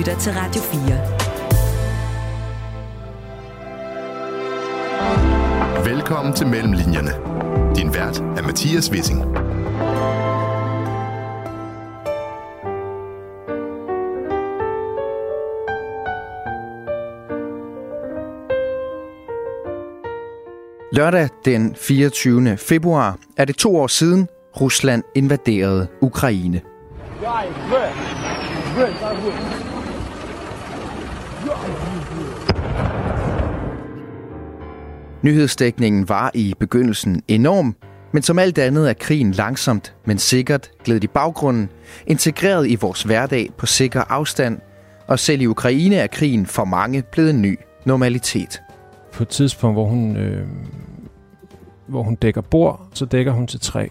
lytter til Radio 4. Velkommen til Mellemlinjerne. Din vært er Mathias Wissing. Lørdag den 24. februar er det to år siden, Rusland invaderede Ukraine. Nyhedsdækningen var i begyndelsen enorm, men som alt andet er krigen langsomt, men sikkert glædet i baggrunden, integreret i vores hverdag på sikker afstand, og selv i Ukraine er krigen for mange blevet en ny normalitet. På et tidspunkt, hvor hun, øh, hvor hun dækker bord, så dækker hun til tre.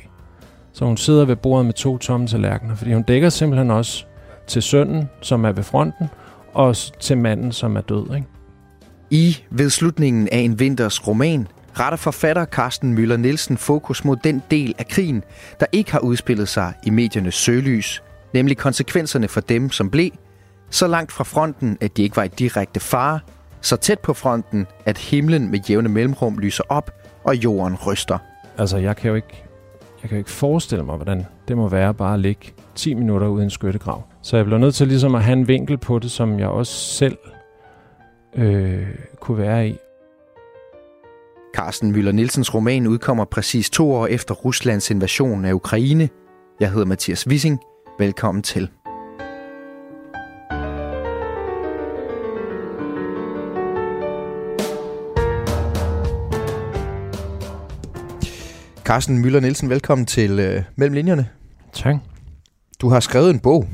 Så hun sidder ved bordet med to tomme tallerkener, fordi hun dækker simpelthen også til sønnen, som er ved fronten, og til manden, som er død. Ikke? I ved slutningen af en vinters roman retter forfatter Carsten Møller Nielsen fokus mod den del af krigen, der ikke har udspillet sig i mediernes søgelys, nemlig konsekvenserne for dem, som blev så langt fra fronten, at de ikke var i direkte fare, så tæt på fronten, at himlen med jævne mellemrum lyser op, og jorden ryster. Altså, jeg kan jo ikke, jeg kan jo ikke forestille mig, hvordan det må være bare at ligge 10 minutter ude i en skyttegrav. Så jeg bliver nødt til ligesom at have en vinkel på det, som jeg også selv øh, kunne være i. Carsten Møller Nielsens roman udkommer præcis to år efter Ruslands invasion af Ukraine. Jeg hedder Mathias Wissing. Velkommen til. Carsten Møller Nielsen, velkommen til øh, Mellem Linjerne. Tak. Du har skrevet en bog,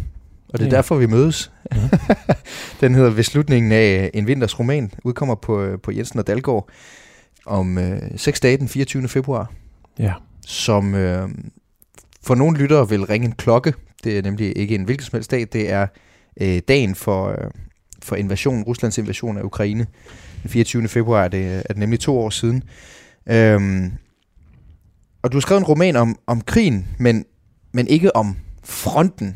og det er ja. derfor, vi mødes. Ja. Den hedder Ved slutningen af en vinters roman, udkommer på, øh, på Jensen og Dalgaard om øh, 6 dage den 24. februar. Ja. Som øh, for nogle lyttere vil ringe en klokke. Det er nemlig ikke en hvilken som helst dag. Det er øh, dagen for, øh, for invasion, Ruslands invasion af Ukraine. Den 24. februar er det, er det nemlig to år siden. Øhm, og du har skrevet en roman om, om krigen, men, men ikke om fronten.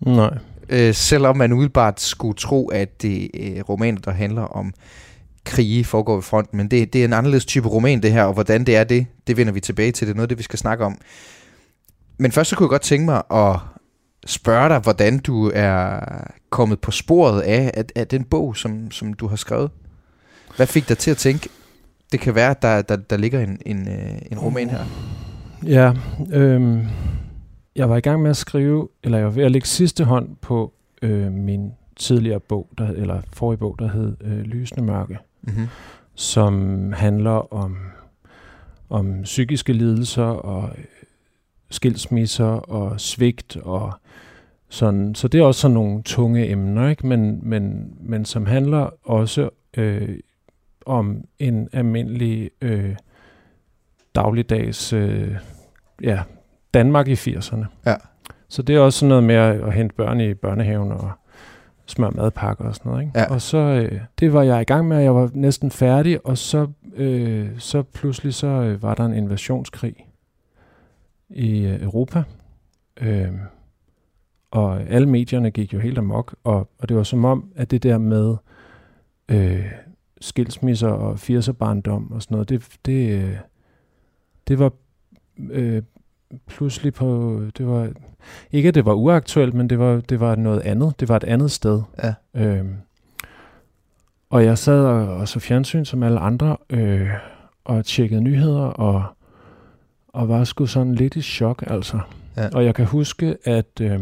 Nej. Øh, selvom man umiddelbart skulle tro, at det er øh, romaner, der handler om krige, foregår ved fronten. Men det, det er en anderledes type roman, det her, og hvordan det er det, det vender vi tilbage til. Det er noget det, vi skal snakke om. Men først så kunne jeg godt tænke mig at spørge dig, hvordan du er kommet på sporet af, af, af den bog, som, som du har skrevet. Hvad fik dig til at tænke, det kan være, at der, der, der ligger en, en, øh, en roman her? Ja, øh, jeg var i gang med at skrive, eller jeg var ved at lægge sidste hånd på øh, min tidligere bog, der, eller forrige bog, der hed øh, Lysende Mørke, mm-hmm. som handler om, om psykiske lidelser og øh, skilsmisser og svigt og sådan. Så det er også sådan nogle tunge emner, ikke? Men, men, men som handler også øh, om en almindelig øh, dagligdags øh, ja, Danmark i 80'erne. Ja. Så det er også sådan noget med at, hente børn i børnehaven og smøre madpakker og sådan noget. Ikke? Ja. Og så, øh, det var jeg i gang med, og jeg var næsten færdig, og så, øh, så pludselig så øh, var der en invasionskrig i øh, Europa. Øh, og alle medierne gik jo helt amok, og, og det var som om, at det der med øh, skilsmisser og 80'er barndom og sådan noget, det, det, øh, det var øh, pludselig på, det var, ikke at det var uaktuelt, men det var, det var noget andet. Det var et andet sted. Ja. Øhm, og jeg sad og, og så fjernsyn som alle andre, øh, og tjekkede nyheder, og, og var sgu sådan lidt i chok, altså. Ja. Og jeg kan huske, at øh,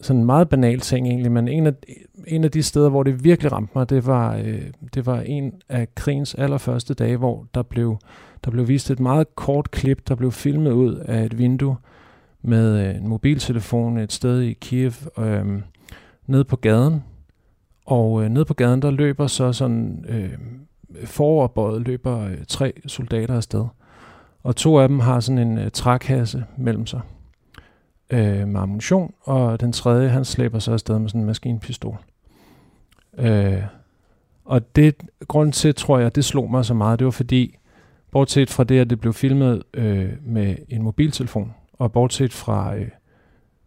sådan en meget banal ting egentlig, men en af, en af de steder, hvor det virkelig ramte mig, det var, øh, det var en af krigens allerførste dage, hvor der blev, der blev vist et meget kort klip, der blev filmet ud af et vindue med øh, en mobiltelefon et sted i Kiev, øh, ned på gaden. Og øh, ned på gaden, der løber så sådan, øh, foroverbøjet løber øh, tre soldater afsted. Og to af dem har sådan en øh, trækasse mellem sig øh, med ammunition, og den tredje, han slæber så afsted med sådan en maskinpistol. Øh, og det, grund til, tror jeg, det slog mig så meget, det var fordi, bortset fra det, at det blev filmet øh, med en mobiltelefon, og bortset fra, øh,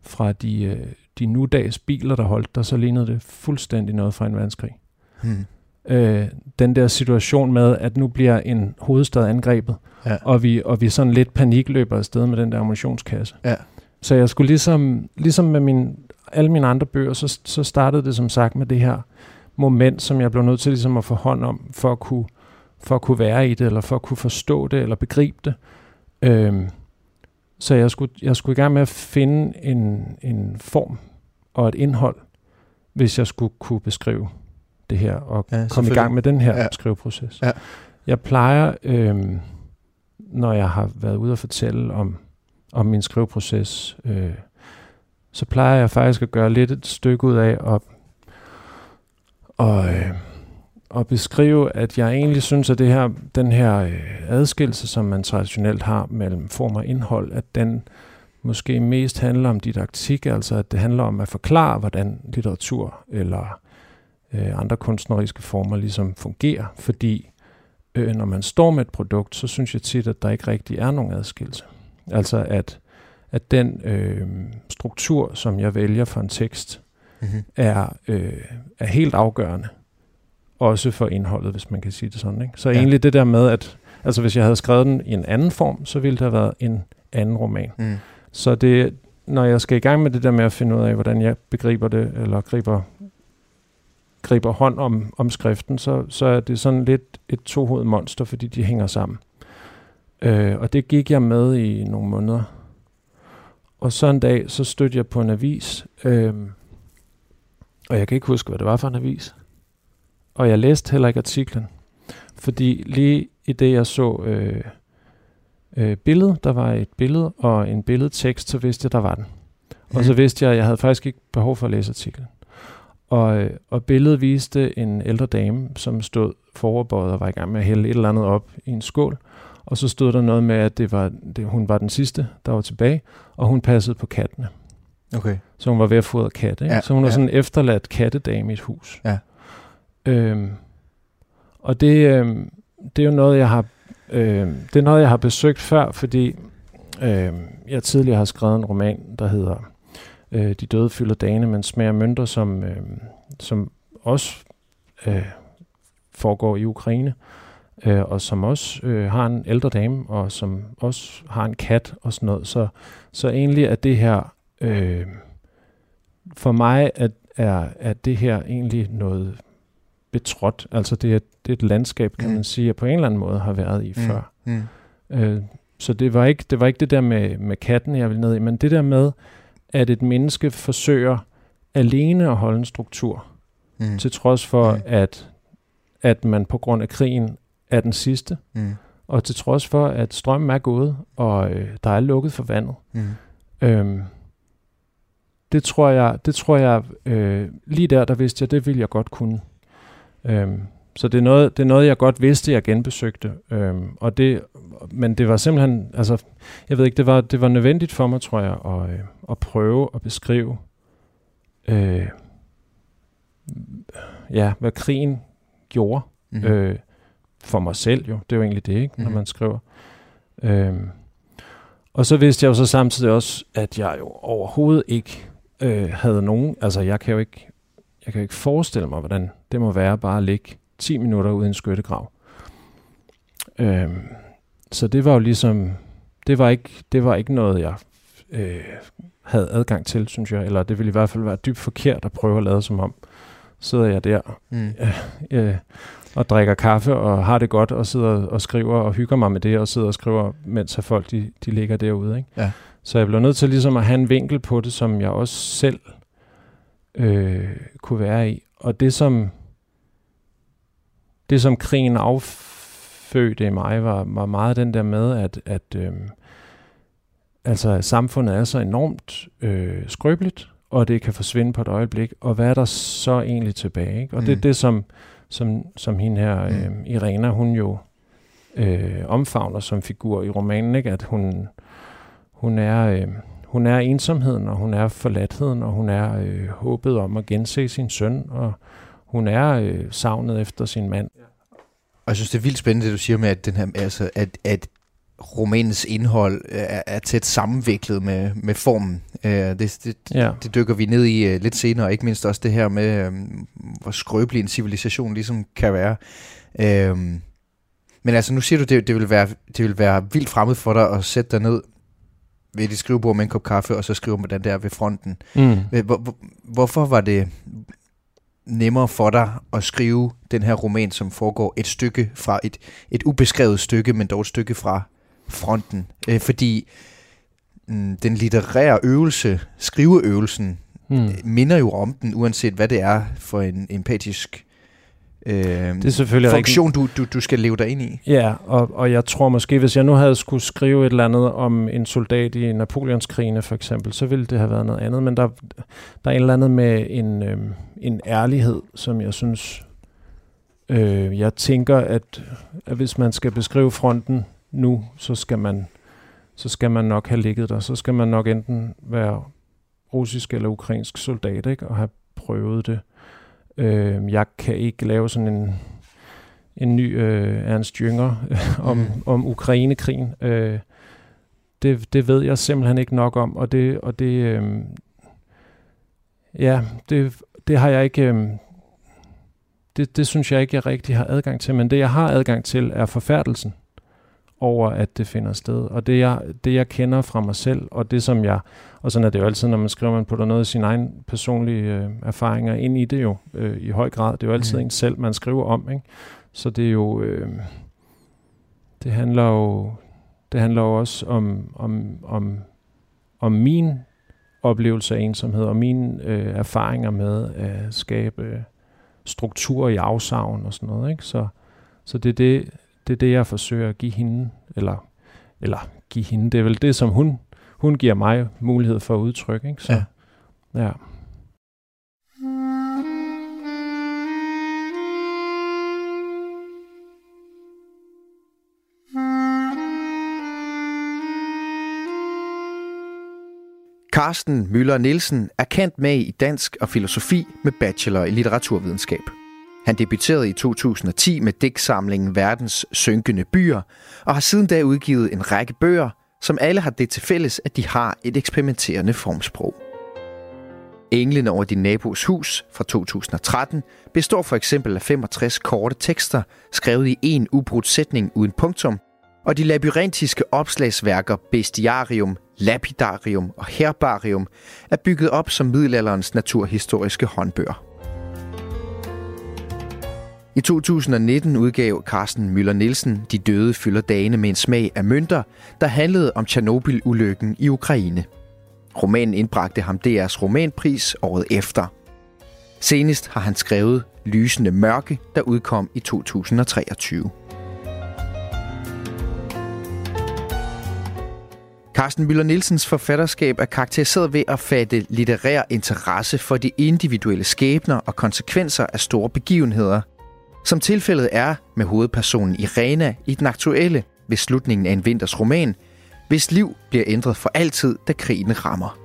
fra de, øh, de nudags biler, der holdt der, så lignede det fuldstændig noget fra en verdenskrig. Hmm. Øh, den der situation med, at nu bliver en hovedstad angrebet, Ja. og, vi, og vi sådan lidt panikløber afsted med den der ammunitionskasse. Ja. Så jeg skulle ligesom, ligesom med min, alle mine andre bøger, så, så startede det som sagt med det her moment, som jeg blev nødt til ligesom at få hånd om, for at kunne, for at kunne være i det, eller for at kunne forstå det, eller begribe det. Øhm, så jeg skulle, jeg skulle i gang med at finde en, en form og et indhold, hvis jeg skulle kunne beskrive det her, og Ja, komme i gang med den her Ja. ja. skriveproces. Ja. Jeg plejer, øhm, når jeg har været ude og fortælle om, om min skriveproces, øh, så plejer jeg faktisk at gøre lidt et stykke ud af at, og, øh, at beskrive, at jeg egentlig synes, at det her, den her øh, adskillelse, som man traditionelt har mellem form og indhold, at den måske mest handler om didaktik, altså at det handler om at forklare, hvordan litteratur eller øh, andre kunstneriske former ligesom fungerer, fordi øh, når man står med et produkt, så synes jeg tit, at der ikke rigtig er nogen adskillelse. Altså at, at den øh, struktur, som jeg vælger for en tekst, Mm-hmm. er, øh, er helt afgørende. Også for indholdet, hvis man kan sige det sådan. Ikke? Så Ja. egentlig det der med, at altså hvis jeg havde skrevet den i en anden form, så ville det have været en anden roman. Mm. Så det, når jeg skal i gang med det der med at finde ud af, hvordan jeg begriber det, eller griber, griber hånd om, om skriften, så, så er det sådan lidt et tohovedet monster, fordi de hænger sammen. Øh, og det gik jeg med i nogle måneder. Og så en dag, så stødte jeg på en avis, øh, og jeg kan ikke huske, hvad det var for en avis. Og jeg læste heller ikke artiklen, fordi lige i det, jeg så øh, øh, billede, der var et billede og en billedtekst, så vidste jeg, der var den. Og så vidste jeg, at jeg havde faktisk ikke behov for at læse artiklen. Og, øh, og billedet viste en ældre dame, som stod foroverbøjet og var i gang med at hælde et eller andet op i en skål. Og så stod der noget med, at det var, det, hun var den sidste, der var tilbage, og hun passede på kattene. Okay. Så hun var ved at fodre katte. Ikke? Ja, så hun var ja. sådan en efterladt kattedame i et hus. Ja. Øhm, og det, øhm, det er jo noget, jeg har, øhm, det er noget, jeg har besøgt før, fordi øhm, jeg tidligere har skrevet en roman, der hedder øh, De døde fylder dagene, men smager mønter, som, øhm, som også øh, foregår i Ukraine, øh, og som også øh, har en ældre dame, og som også har en kat og sådan noget. Så, så egentlig er det her, øh, for mig at, er, er det her egentlig noget betrådt. Altså det er, det er et landskab, kan Mm. man sige, jeg på en eller anden måde har været i Mm. før. Mm. Øh, så det var ikke det var ikke det der med, med katten, jeg ville ned i, men det der med, at et menneske forsøger alene at holde en struktur, Mm. til trods for, Mm. at, at man på grund af krigen er den sidste, Mm. og til trods for, at strømmen er gået, og øh, der er lukket for vandet. Mm. Øhm, det tror jeg, det tror jeg øh, lige der, der vidste jeg, det ville jeg godt kunne. Øhm, så det er, noget, det er noget, jeg godt vidste, jeg genbesøgte. Øhm, og det, men det var simpelthen, altså, jeg ved ikke, det var, det var nødvendigt for mig, tror jeg, at, øh, at prøve at beskrive, øh, ja, hvad krigen gjorde Mm. mm. øh, for mig selv jo. Det er jo egentlig det, ikke, når Mhm. man skriver. Øhm, og så vidste jeg jo så samtidig også, at jeg jo overhovedet ikke øh, havde nogen, altså jeg kan jo ikke, jeg kan ikke forestille mig, hvordan det må være bare at ligge 10 minutter ude i en skyttegrav. Øhm, så det var jo ligesom, det var ikke, det var ikke noget, jeg øh, havde adgang til, synes jeg, eller det ville i hvert fald være dybt forkert at prøve at lade som om, sidder jeg der Mm. øh, og drikker kaffe og har det godt og sidder og skriver og hygger mig med det og sidder og skriver, mens folk de, de ligger derude. Ikke? Ja. Så jeg blev nødt til ligesom at have en vinkel på det, som jeg også selv øh, kunne være i. Og det som, det som krigen affødte i mig, var, var meget den der med, at, at øh, altså, samfundet er så enormt øh, skrøbeligt, og det kan forsvinde på et øjeblik. Og hvad er der så egentlig tilbage? Ikke? Og mm. det er Mm. det, som, som, som hende her, Mm. øh, Irena, hun jo øh, omfavner som figur i romanen, ikke? at hun, hun, er, øh, hun er ensomheden, og hun er forladtheden, og hun er øh, håbet om at gense sin søn, og hun er øh, savnet efter sin mand. Og jeg synes, det er vildt spændende, det du siger med, at, den her, altså, at, at romanens indhold er, er tæt sammenviklet med, med formen. Øh, det, det, ja. det dykker vi ned i uh, lidt senere, ikke mindst også det her med, um, hvor skrøbelig en civilisation ligesom kan være. Øh, men altså, nu siger du, det, det, vil være, det vil være vildt fremmed for dig at sætte dig ned ved dit skrivebord med en kop kaffe, og så skrive med den der ved fronten. Mm. Hvor, hvor, hvorfor var det nemmere for dig at skrive den her roman, som foregår et stykke fra et, et ubeskrevet stykke, men dog et stykke fra fronten? Øh, fordi mm, den litterære øvelse, skriveøvelsen, mm. minder jo om den, uanset hvad det er for en empatisk øh, det er selvfølgelig funktion, du, du, du skal leve dig ind i. Ja, og, og jeg tror måske, hvis jeg nu havde skulle skrive et eller andet om en soldat i Napoleonskrigene for eksempel, så ville det have været noget andet. Men der, der er et eller andet med en, øh, en ærlighed, som jeg synes, øh, jeg tænker, at, at hvis man skal beskrive fronten nu, så skal man så skal man nok have ligget der. Så skal man nok enten være russisk eller ukrainsk soldat, ikke? og have prøvet det. Øh, jeg kan ikke lave sådan en, en ny øh, Ernst Jünger om, mm. om Ukrainekrigen. Øh, det, det ved jeg simpelthen ikke nok om, og det, og det øh, ja, det, det har jeg ikke, øh, det, det synes jeg ikke, jeg rigtig har adgang til, men det jeg har adgang til er forfærdelsen over, at det finder sted. Og det jeg, det, jeg kender fra mig selv, og det som jeg, og sådan er det jo altid, når man skriver, man putter noget af sine egne personlige øh, erfaringer ind i det jo, øh, i høj grad. Det er jo altid mm. en selv, man skriver om, ikke? Så det er jo, øh, det handler jo, det handler jo også om, om, om, om min oplevelse af ensomhed, og mine øh, erfaringer med at skabe struktur i afsavn og sådan noget, ikke? Så, så det er det, det er det, jeg forsøger at give hende, eller, eller give hende, det er vel det, som hun, hun giver mig mulighed for at udtrykke. Ikke? Så, ja. ja. Carsten Møller Nielsen er kendt med i dansk og filosofi med bachelor i litteraturvidenskab. Han debuterede i 2010 med digtsamlingen Verdens Synkende Byer, og har siden da udgivet en række bøger, som alle har det til fælles, at de har et eksperimenterende formsprog. Englen over din nabos hus fra 2013 består for eksempel af 65 korte tekster, skrevet i en ubrudt sætning uden punktum, og de labyrintiske opslagsværker Bestiarium, Lapidarium og Herbarium er bygget op som middelalderens naturhistoriske håndbøger. I 2019 udgav Carsten Møller Nielsen De døde fylder dagene med en smag af mønter, der handlede om Tjernobyl-ulykken i Ukraine. Romanen indbragte ham DR's romanpris året efter. Senest har han skrevet Lysende Mørke, der udkom i 2023. Carsten Møller Nielsens forfatterskab er karakteriseret ved at fatte litterær interesse for de individuelle skæbner og konsekvenser af store begivenheder – som tilfældet er med hovedpersonen Irena i den aktuelle ved slutningen af en vinters roman, hvis liv bliver ændret for altid, da krigen rammer.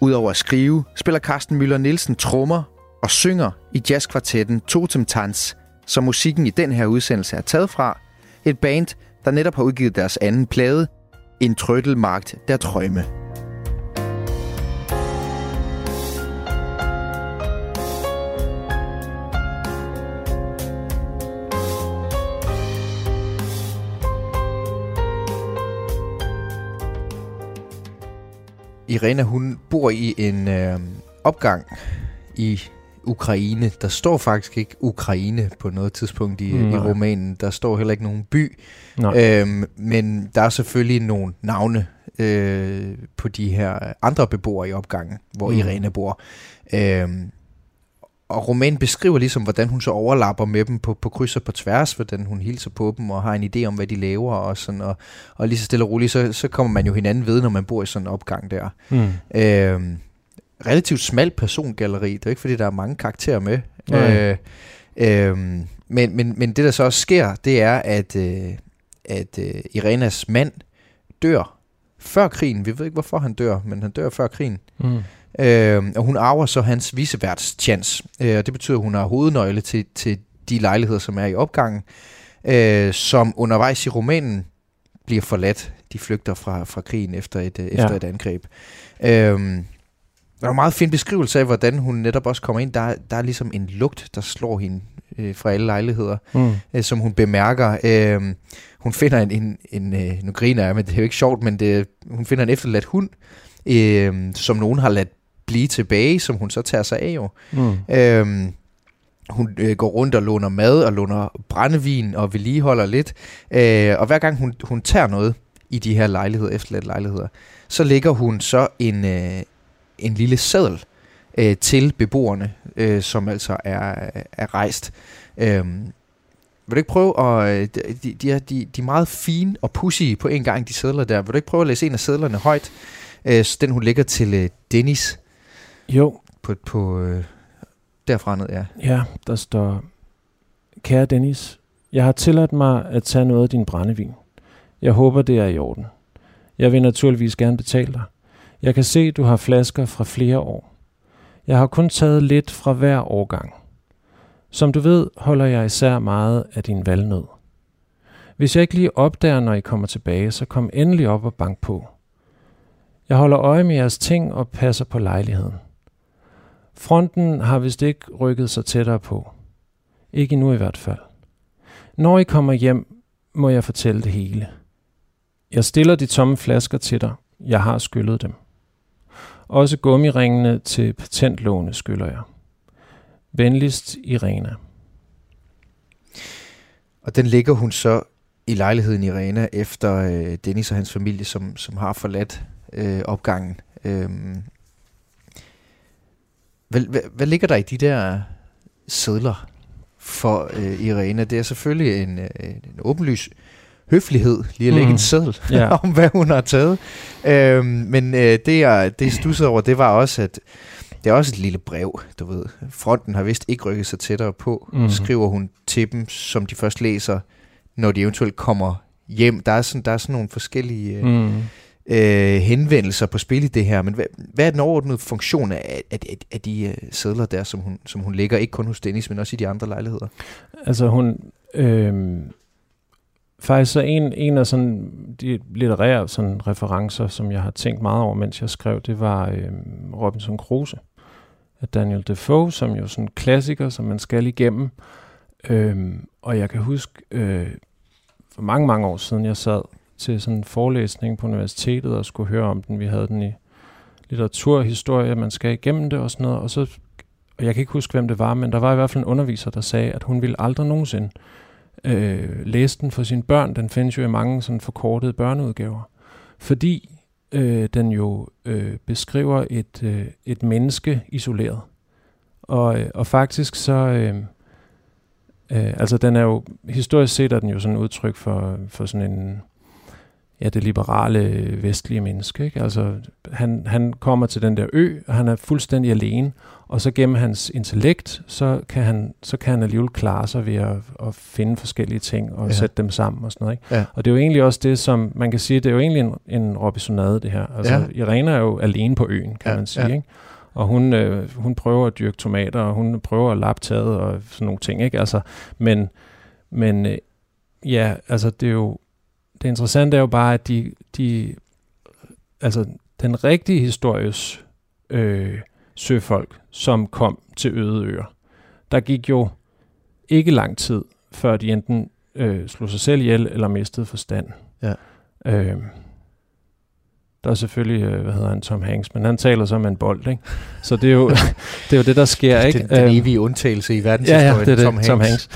Udover at skrive, spiller Carsten Møller Nielsen trommer og synger i jazzkvartetten Totem Tanz, som musikken i den her udsendelse er taget fra. Et band, der netop har udgivet deres anden plade, En Trøttelmagt der Trømme. Irena, hun bor i en øh, opgang i Ukraine. Der står faktisk ikke Ukraine på noget tidspunkt i, i romanen. Der står heller ikke nogen by. Øhm, men der er selvfølgelig nogle navne øh, på de her andre beboere i opgangen, hvor mm. Irene bor. Øhm, og romanen beskriver ligesom, hvordan hun så overlapper med dem på, på kryds og på tværs, hvordan hun hilser på dem og har en idé om, hvad de laver og sådan, og, og lige så stille og roligt, så, så kommer man jo hinanden ved, når man bor i sådan en opgang der. Mm. Øhm, relativt smalt persongalleri, det er ikke fordi, der er mange karakterer med. Mm. Øh, øh, men, men, men det, der så også sker, det er, at, øh, at øh, Irenas mand dør før krigen. Vi ved ikke, hvorfor han dør, men han dør før krigen. Mm. Øh, og hun arver så hans viseværtschance. Øh, og det betyder, at hun har hovednøgle til, til de lejligheder, som er i opgangen, øh, som undervejs i romanen bliver forladt. De flygter fra, fra krigen efter et, øh, efter Ja. et angreb. Øhm, der er en meget fin beskrivelse af, hvordan hun netop også kommer ind. Der, er- der er ligesom en lugt, der slår hende øh, fra alle lejligheder, Mm. øh, som hun bemærker. Øh, hun finder en, en, en øh, nu griner jeg, men det er jo ikke sjovt, men det, hun finder en efterladt hund, øh, som nogen har ladt blive tilbage, som hun så tager sig af jo. Mm. Øhm, hun øh, går rundt og låner mad og låner brændevin og vedligeholder lidt. Øh, og hver gang hun, hun tager noget i de her lejligheder, efterladte lejligheder, så lægger hun så en, øh, en lille seddel øh, til beboerne, øh, som altså er, er rejst. Øhm, vil du ikke prøve at... øh, De, de, er, de, de er meget fine og pussy på en gang, de sædler der. Vil du ikke prøve at læse en af sædlerne højt? Øh, den hun lægger til øh, Dennis Jo, på, på øh, derfra ned, ja. ja, der står, Kære Dennis, jeg har tilladt mig at tage noget af din brændevin. Jeg håber, det er i orden. Jeg vil naturligvis gerne betale dig. Jeg kan se, du har flasker fra flere år. Jeg har kun taget lidt fra hver årgang. Som du ved, holder jeg især meget af din valnød. Hvis jeg ikke lige opdager, når I kommer tilbage, så kom endelig op og bank på. Jeg holder øje med jeres ting og passer på lejligheden. Fronten har vist ikke rykket sig tættere på. Ikke nu i hvert fald. Når I kommer hjem, må jeg fortælle det hele. Jeg stiller de tomme flasker til dig. Jeg har skyllet dem. Også gummiringene til patentlåne skylder jeg. Venligst Irena. Og den ligger hun så i lejligheden Irena efter øh, Dennis og hans familie, som, som har forladt øh, opgangen. Øhm, hvad, hvad, hvad ligger der i de der sædler for øh, Irena? Det er selvfølgelig en, øh, en åbenlys høflighed lige at lægge Mm. en seddel Ja. om, hvad hun har taget. Øhm, men øh, det, jeg, det stussede over, det var også, at det er også et lille brev, du ved. Fronten har vist ikke rykket sig tættere på, mm. skriver hun til dem, som de først læser, når de eventuelt kommer hjem. Der er sådan, der er sådan nogle forskellige øh, Mm øh, henvendelser på spil i det her, men hvad, hvad er den overordnede funktion af, af, af, af de øh, sædler der, som hun, som hun lægger, ikke kun hos Dennis, men også i de andre lejligheder? Altså hun... Øh, faktisk så en, en af sådan de litterære sådan referencer, som jeg har tænkt meget over, mens jeg skrev, det var øh, Robinson Crusoe af Daniel Defoe, som jo sådan en klassiker, som man skal igennem. Øh, og jeg kan huske, øh, for mange, mange år siden, jeg sad til sådan en forelæsning på universitetet og skulle høre om den. Vi havde den i litteraturhistorie, man skal igennem det og sådan noget. Og, så, og jeg kan ikke huske, hvem det var, men der var i hvert fald en underviser, der sagde, at hun ville aldrig nogensinde øh, læse den for sine børn. Den findes jo i mange sådan forkortede børneudgaver. Fordi øh, den jo øh, beskriver et, øh, et menneske isoleret. Og, øh, og faktisk så... Øh, øh, altså den er jo... Historisk set er den jo sådan et udtryk for, for sådan en... Ja, det liberale vestlige menneske. Ikke? Altså, han, han kommer til den der ø, og han er fuldstændig alene. Og så gennem hans intellekt, så kan han, så kan han alligevel klare sig ved at, at finde forskellige ting og Ja. sætte dem sammen og sådan noget. Ikke? Ja. Og det er jo egentlig også det, som man kan sige, det er jo egentlig en, en Robinsonade, det her. Altså, Ja. Irena er jo alene på øen, kan ja. man sige. ja. Ikke? Og hun, øh, hun prøver at dyrke tomater, og hun prøver at lappe taget og sådan nogle ting. Ikke? Altså, men men øh, ja, altså det er jo, det interessante er jo bare, at de, de altså den rigtige histories øh, søfolk, som kom til øde øer, der gik jo ikke lang tid, før de enten øh, slog sig selv ihjel eller mistede forstand. Ja. Øh, der er selvfølgelig, øh, hvad hedder han, Tom Hanks, men han taler som en bold, ikke? Så det er jo det, er jo det der sker, ikke? Den, den Øhm, evige undtagelse i Ja, verdenshistorien, ja, det er det, Tom Hanks.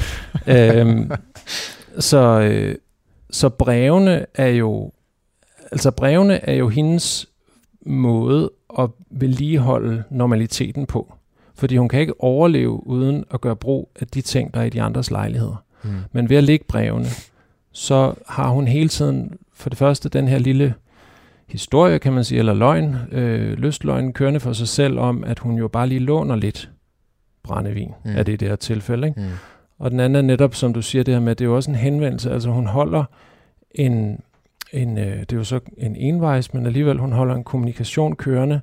Tom Hanks. øhm, så, øh, så brevene er jo, altså brevene er jo hendes måde at vedligeholde normaliteten på. Fordi hun kan ikke overleve uden at gøre brug af de ting, der er i de andres lejligheder. Mm. Men ved at lægge brevene, så har hun hele tiden for det første den her lille historie, kan man sige, eller løgn, øh, lystløgn kørende for sig selv om, at hun jo bare lige låner lidt brændevin, Mm. er det i det her tilfælde. Ikke? Mm. Og den anden er netop, som du siger, det her med, det er jo også en henvendelse. Altså hun holder en, en øh, det er jo så en envejs, men alligevel hun holder en kommunikation kørende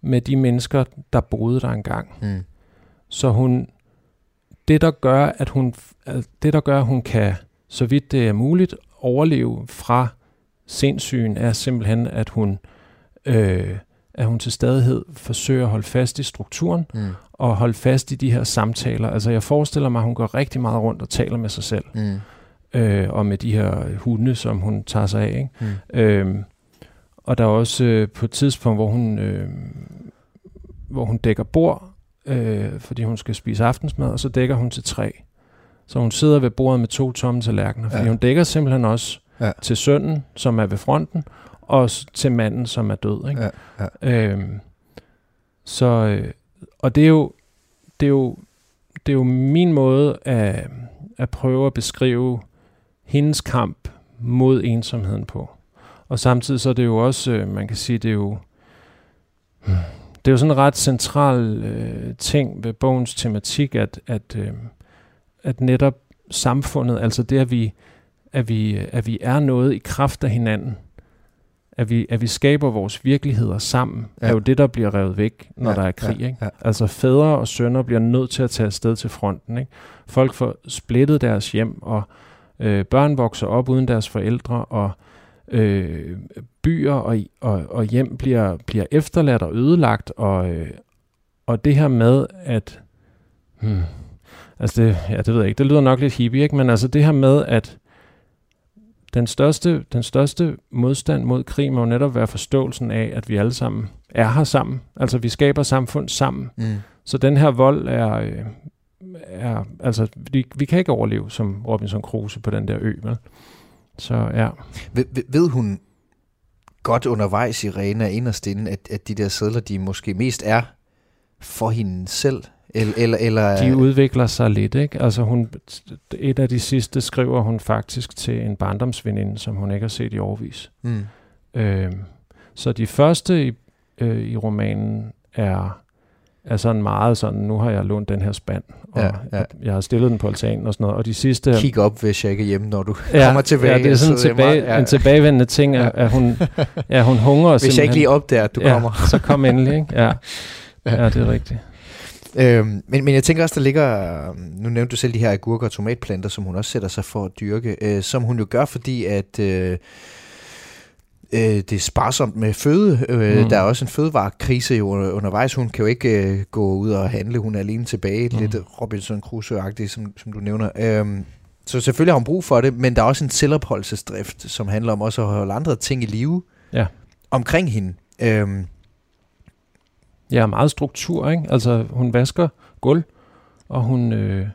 med de mennesker, der boede der engang. Mm. Så hun det der gør, at hun, det der gør, at hun kan, så vidt det er muligt, overleve fra sindssygen, er simpelthen, at hun, øh, at hun til stadighed forsøger at holde fast i strukturen, mm. og holde fast i de her samtaler. Altså jeg forestiller mig, at hun går rigtig meget rundt og taler med sig selv. Mm. Øh, og med de her hunde, som hun tager sig af. Ikke? Mm. Øh, og der er også øh, på et tidspunkt, hvor hun, øh, hvor hun dækker bord, øh, fordi hun skal spise aftensmad, og så dækker hun til tre. Så hun sidder ved bordet med to tomme tallerkener, fordi ja. hun dækker simpelthen også ja. til sønnen, som er ved fronten, og til manden, som er død. Ikke? Ja. Ja. Øhm, så, øh, og det er jo, det er jo, det er jo min måde at, at prøve at beskrive hendes kamp mod ensomheden på. Og samtidig så er det jo også, øh, man kan sige, det er jo, det er jo sådan en ret central øh, ting ved bogens tematik, at, at, øh, at netop samfundet, altså det, at vi, at vi, at vi er noget i kraft af hinanden, at vi, at vi skaber vores virkeligheder sammen, ja. er jo det, der bliver revet væk, når ja, der er krig. Ja, ikke? Ja. Altså fædre og sønner bliver nødt til at tage afsted til fronten. Ikke? Folk får splittet deres hjem, og øh, børn vokser op uden deres forældre, og øh, byer og, og, og hjem bliver, bliver efterladt og ødelagt, og, øh, og det her med, at... Hmm, altså det, ja, det ved jeg ikke, det lyder nok lidt hippie, ikke? men altså det her med, at den største, den største modstand mod krig må jo netop være forståelsen af, at vi alle sammen er her sammen. Altså vi skaber samfund sammen. Mm. Så den her vold er, øh, er altså vi, vi kan ikke overleve som Robinson Crusoe på den der ø. Vel? Så ja. Ved, ved hun godt undervejs i Rena inderst inde, at, at de der sædler, de måske mest er for hende selv? Eller, eller, eller, de udvikler sig lidt, ikke? Altså hun, et af de sidste skriver hun faktisk til en barndomsveninde, som hun ikke har set i årvis. Mm. Øh, så de første i, øh, i romanen er er sådan meget sådan, nu har jeg lånt den her spand, og ja, ja. jeg har stillet den på altanen og sådan noget, og de sidste... Kig op, hvis jeg ikke er hjemme, når du ja, kommer tilbage. Ja, det er sådan tilbage, ja. en tilbagevendende ting, at, at hun, ja, hun hungrer Hvis jeg ikke lige opdager, at du ja, kommer. så kom endelig, ikke? Ja, ja det er rigtigt. Øhm, men, men jeg tænker også, der ligger, nu nævnte du selv de her agurker og tomatplanter, som hun også sætter sig for at dyrke, øh, som hun jo gør, fordi at... Øh, øh, det er sparsomt med føde. Øh, mm. Der er også en fødevarekrise jo undervejs. Hun kan jo ikke øh, gå ud og handle. Hun er alene tilbage. Mm. Lidt Robinson Crusoe-agtigt, som, som du nævner. Øh, så selvfølgelig har hun brug for det, men der er også en selvopholdelsesdrift, som handler om også at holde andre ting i live ja. omkring hende. Øh, Ja, meget struktur, ikke? Altså, hun vasker gulv, og hun, øh,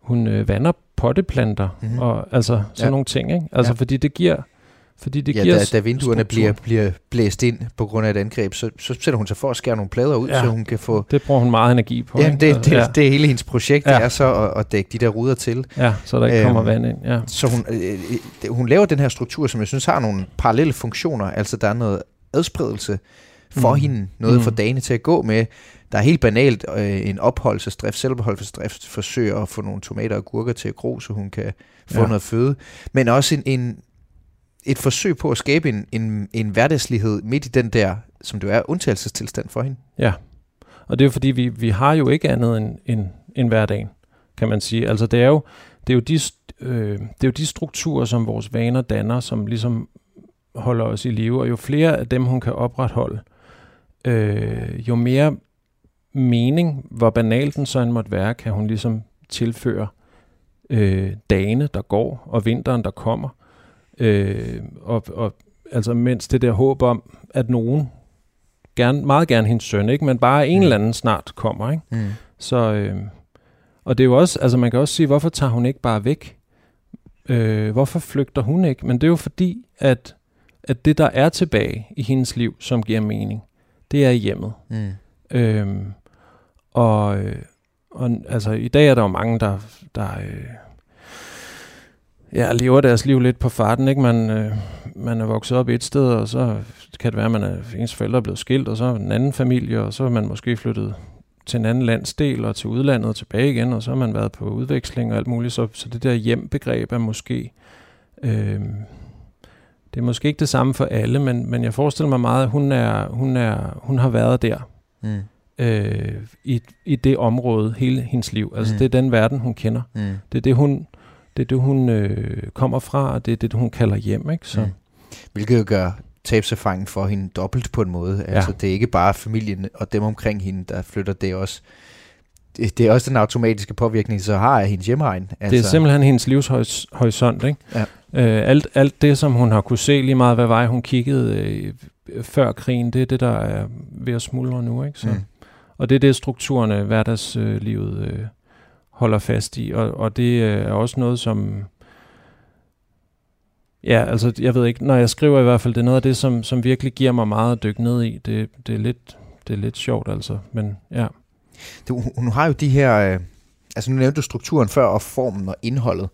hun øh, vander potteplanter, mm-hmm. og altså sådan ja. nogle ting, ikke? Altså, ja. fordi det giver fordi det ja, giver da, da vinduerne bliver, bliver blæst ind på grund af et angreb, så, så sætter hun sig for at skære nogle plader ud, ja, så hun kan få... det bruger hun meget energi på. Ja, det, det, ja. det er hele hendes projekt, ja. det er så at, at dække de der ruder til. Ja, så der ikke øhm, kommer vand ind. Ja. Så hun, øh, øh, hun laver den her struktur, som jeg synes har nogle parallelle funktioner. Altså der er noget adspredelse for mm. hende, noget mm. for dagene til at gå med. Der er helt banalt øh, en opholdelsesdrift, selvopholdelsesdrift, forsøger at få nogle tomater og gurker til at gro, så hun kan få ja. noget føde. Men også en, en, et forsøg på at skabe en, en, en hverdagslighed midt i den der, som det er, undtagelsestilstand for hende. Ja, og det er jo fordi, vi, vi har jo ikke andet end, end, end hverdagen, kan man sige. Altså det er jo, det er jo, de, øh, det er jo de strukturer, som vores vaner danner, som ligesom holder os i live, og jo flere af dem, hun kan opretholde, øh, jo mere mening, hvor banalt den så end måtte være, kan hun ligesom tilføre øh, dagene, der går, og vinteren, der kommer. Øh, og, og altså mens det der håb om, at nogen, gerne, meget gerne hendes søn, ikke? men bare en mm. eller anden snart kommer. Ikke? Mm. Så, øh, og det er jo også, altså man kan også sige, hvorfor tager hun ikke bare væk? Øh, hvorfor flygter hun ikke? Men det er jo fordi, at, at det der er tilbage i hendes liv, som giver mening, det er hjemmet. Mm. Øhm, og, og altså i dag er der jo mange, der, der øh, ja, lever deres liv lidt på farten. Ikke? Man, øh, man er vokset op et sted, og så kan det være, at man er, ens forældre er blevet skilt, og så er en anden familie, og så er man måske flyttet til en anden landsdel og til udlandet og tilbage igen, og så har man været på udveksling og alt muligt. Så, så det der hjembegreb er måske... Øh, det er måske ikke det samme for alle, men, men jeg forestiller mig meget, at hun, er, hun, er, hun har været der. Mm. øh, i, i det område hele hendes liv. Altså Mm. det er den verden, hun kender. Mm. Det er det, hun, det, er det, hun øh, kommer fra, og det er det, hun kalder hjem. Ikke? Så, Mm. Hvilket jo gør tabserfaringen for hende dobbelt på en måde. Altså, det er ikke bare familien og dem omkring hende, der flytter. Det også, det, det er også den automatiske påvirkning, så har af hendes hjemmeegn. Altså, Det er simpelthen hendes livshorisont. Ikke? Ja. Øh, alt, alt det, som hun har kunne se lige meget, hvad vej hun kiggede øh, før krigen, det er det, der er ved at smuldre nu. Ikke? Så. Mm. Og det er det, strukturerne, hverdagslivet øh, holder fast i. Og, og det øh, er også noget, som... Ja, altså, jeg ved ikke, når jeg skriver i hvert fald, det er noget af det, som, som virkelig giver mig meget at dykke ned i. Det, det, er, lidt, det er lidt sjovt, altså. Men ja. Du, hun har jo de her... Øh, altså nu nævnte du strukturen før, og formen og indholdet.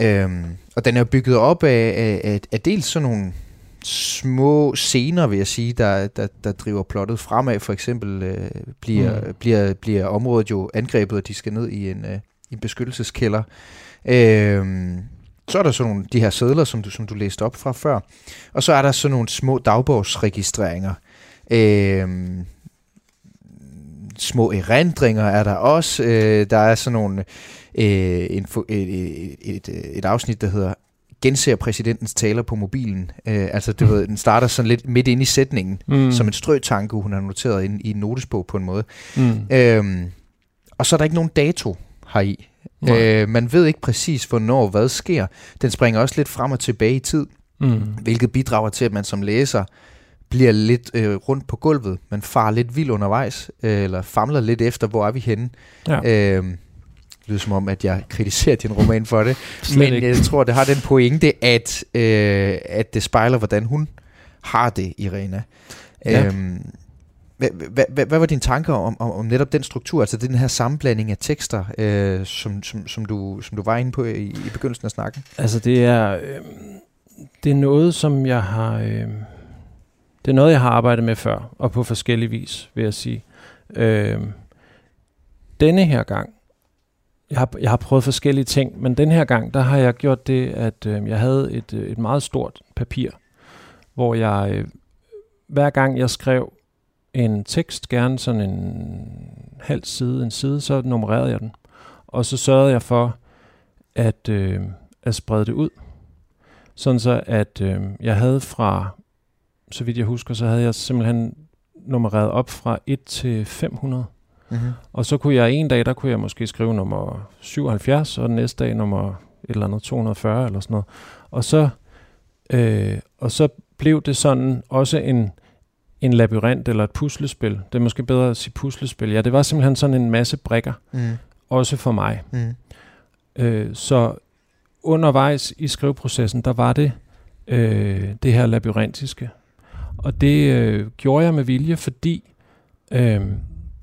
Øhm, og den er jo bygget op af, af, af, af dels sådan nogle små scener, vil jeg sige, der, der, der driver plottet fremad. For eksempel øh, bliver, Mm. bliver, bliver området jo angrebet, og de skal ned i en, øh, en beskyttelseskælder. Øhm, så er der sådan nogle, de her sædler, som du, som du læste op fra før. Og så er der sådan nogle små dagbogsregistreringer. Øhm, små erindringer er der også. Øh, der er sådan nogle, øh, en, et, et, et, et afsnit, der hedder genser præsidentens taler på mobilen. Øh, altså, du Mm. ved, den starter sådan lidt midt ind i sætningen, Mm. mm. som en strøtanke, hun har noteret ind i en notesbog på en måde. mm. Øhm, og så er der ikke nogen dato heri. Nej. Øh, man ved ikke præcis, hvornår hvad sker. Den springer også lidt frem og tilbage i tid, Mm. hvilket bidrager til, at man som læser bliver lidt øh, rundt på gulvet. Man farer lidt vild undervejs, øh, eller famler lidt efter, hvor er vi henne. Ja. Øh, det lyder som om, at jeg kritiserer din roman for det. Men ikke. jeg tror, det har den pointe, at, øh, at det spejler, hvordan hun har det, Irena. Ja. Øhm, hvad, hvad, hvad, hvad var dine tanker om, om, om netop den struktur, altså den her sammenblanding af tekster, øh, som, som, som, du, som du var inde på i, i begyndelsen af snakken? Altså det er, øh, det er noget, som jeg har, øh, det er noget, jeg har arbejdet med før, og på forskellige vis, vil jeg sige. Øh, denne her gang, jeg har, jeg har prøvet forskellige ting, men den her gang, der har jeg gjort det, at øh, jeg havde et, øh, et meget stort papir, hvor jeg øh, hver gang jeg skrev en tekst, gerne sådan en halv side, en side, så nummererede jeg den. Og så sørgede jeg for at, øh, at sprede det ud. Sådan så, at øh, jeg havde fra, så vidt jeg husker, så havde jeg simpelthen nummereret op fra 1 til 500. Mm-hmm. Og så kunne jeg en dag, der kunne jeg måske skrive nummer 77, og den næste dag nummer et eller andet 240 eller sådan noget. Og så, øh, og så blev det sådan også en, en labyrint eller et puslespil. Det er måske bedre at sige puslespil. Ja, det var simpelthen sådan en masse brikker, Mm. også for mig. Mm. Øh, så undervejs i skriveprocessen, der var det øh, det her labyrintiske. Og det øh, gjorde jeg med vilje, fordi øh,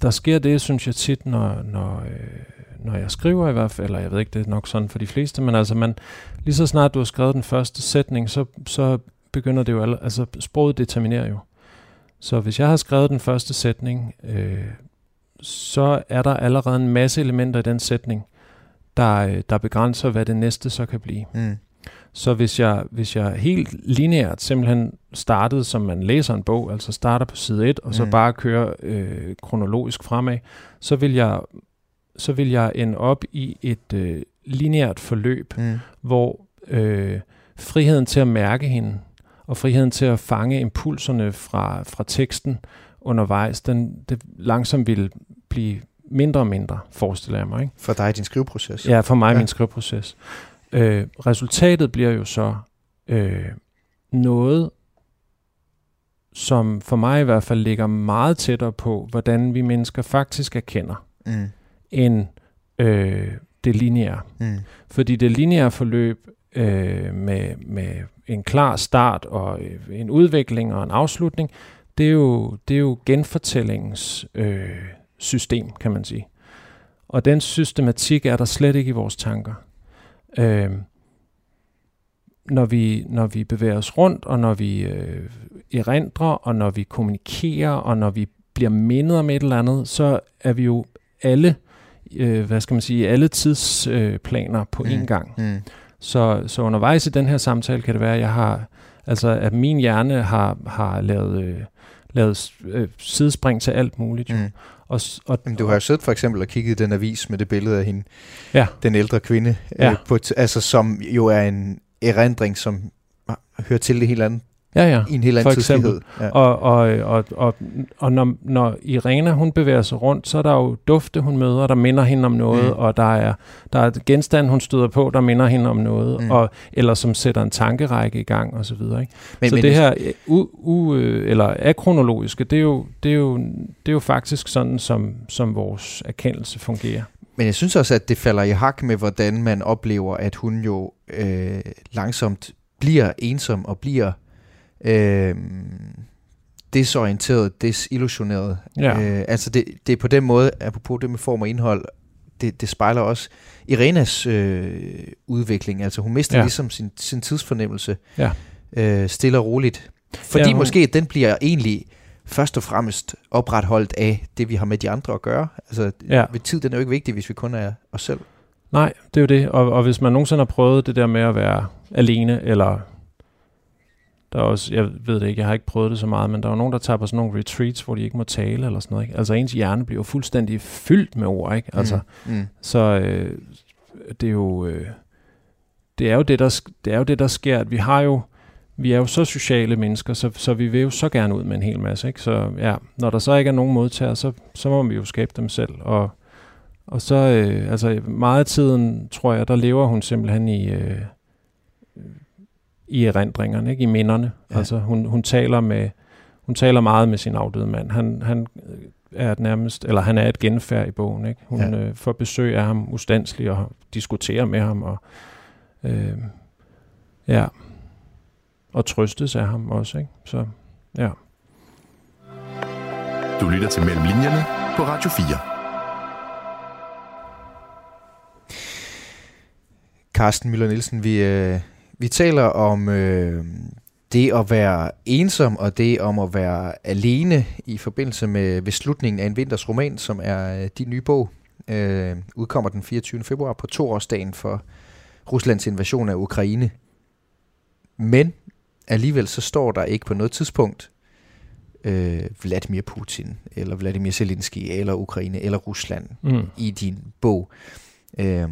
der sker det, synes jeg tit, når, når, øh, når jeg skriver i hvert fald, eller jeg ved ikke, det er nok sådan for de fleste, men altså man, lige så snart du har skrevet den første sætning, så, så begynder det jo, alle, altså sproget determinerer jo. Så hvis jeg har skrevet den første sætning, øh, så er der allerede en masse elementer i den sætning, der, øh, der begrænser, hvad det næste så kan blive. Mm. Så hvis jeg, hvis jeg helt lineært simpelthen startede, som man læser en bog, altså starter på side 1, og så Mm. bare kører øh, kronologisk fremad, så vil jeg så vil jeg ende op i et øh, lineært forløb, Mm. hvor øh, friheden til at mærke hende, og friheden til at fange impulserne fra, fra teksten undervejs, den det langsomt vil blive mindre og mindre, forestiller jeg mig. Ikke? For dig i din skriveproces. Ja, for mig ja. min skriveproces. Øh, resultatet bliver jo så øh, noget, som for mig i hvert fald ligger meget tættere på, hvordan vi mennesker faktisk erkender, Mm. end øh, det lineære. Mm. Fordi det lineære forløb øh, med, med en klar start og øh, en udvikling og en afslutning, det er jo, det er jo genfortællingens øh, system, kan man sige. Og den systematik er der slet ikke i vores tanker. Øh, når, vi, når vi bevæger os rundt, og når vi øh, erindrer, og når vi kommunikerer, og når vi bliver mindet om et eller andet, så er vi jo alle, øh, hvad skal man sige, alle tidsplaner øh, på Mm. én gang. Mm. Så, så undervejs i den her samtale kan det være, at jeg har, altså at min hjerne har, har lavet øh, lavet øh, sidespring til alt muligt. Jo. Mm. Og, og, Jamen, du har jo siddet for eksempel og kigget i den avis med det billede af hende, ja. den ældre kvinde, ja. øh, på altså, som jo er en erindring, som hører til det helt andet Ja, ja. I en helt anden tidslighed. Ja. Og, og, og, og, og når, når Irena hun bevæger sig rundt, så er der jo dufte, hun møder, der minder hende om noget, mm. og der er, der er genstand, hun støder på, der minder hende om noget, mm. og, eller som sætter en tankerække i gang, og så videre. Ikke? Men, så men, det her u, u, eller akronologiske, det er, jo, det, er jo, det er jo faktisk sådan, som, som vores erkendelse fungerer. Men jeg synes også, at det falder i hak med, hvordan man oplever, at hun jo øh, langsomt bliver ensom og bliver øh, desorienteret, desillusioneret. Ja. Øh, altså det, det er på den måde, apropos det med form og indhold, det, det spejler også Irenas øh, udvikling. Altså hun mister ja. ligesom sin, sin tidsfornemmelse ja. øh, stille og roligt. Fordi ja, hun... måske den bliver egentlig først og fremmest opretholdt af det, vi har med de andre at gøre. Altså ja. ved tid, den er jo ikke vigtig, hvis vi kun er os selv. Nej, det er jo det. Og, og hvis man nogensinde har prøvet det der med at være alene, eller der er også, jeg ved det ikke, jeg har ikke prøvet det så meget, men der er nogen, der tager på sådan nogle retreats, hvor de ikke må tale eller sådan noget. Ikke? Altså ens hjerne bliver fuldstændig fyldt med ord, ikke? Altså, mm. Mm. Så øh, det er jo... Øh, det er jo det, der, det er jo det, der sker, at vi har jo, vi er jo så sociale mennesker, så, så vi vil jo så gerne ud med en hel masse. Ikke? Så ja, når der så ikke er nogen modtager, så, så må vi jo skabe dem selv. Og, og så, øh, altså meget af tiden, tror jeg, der lever hun simpelthen i, øh, i erindringerne, ikke? i minderne. Ja. Altså hun, hun taler med hun taler meget med sin afdøde mand. Han, han er et nærmest, eller han er et genfærd i bogen. Ikke? Hun ja. øh, får besøg af ham ustandsligt og diskuterer med ham og øh, ja og trøstes af ham også. Ikke? Så ja. Du lytter til Mellem Linjerne på Radio 4. Carsten Møller Nielsen, vi, øh, vi taler om øh, det at være ensom og det om at være alene i forbindelse med ved slutningen af en vinters roman, som er øh, din nye bog. Øh, udkommer den 24. februar på toårsdagen for Ruslands invasion af Ukraine. Men alligevel så står der ikke på noget tidspunkt øh, Vladimir Putin, eller Vladimir Zelensky, eller Ukraine, eller Rusland mm. i din bog. Øh,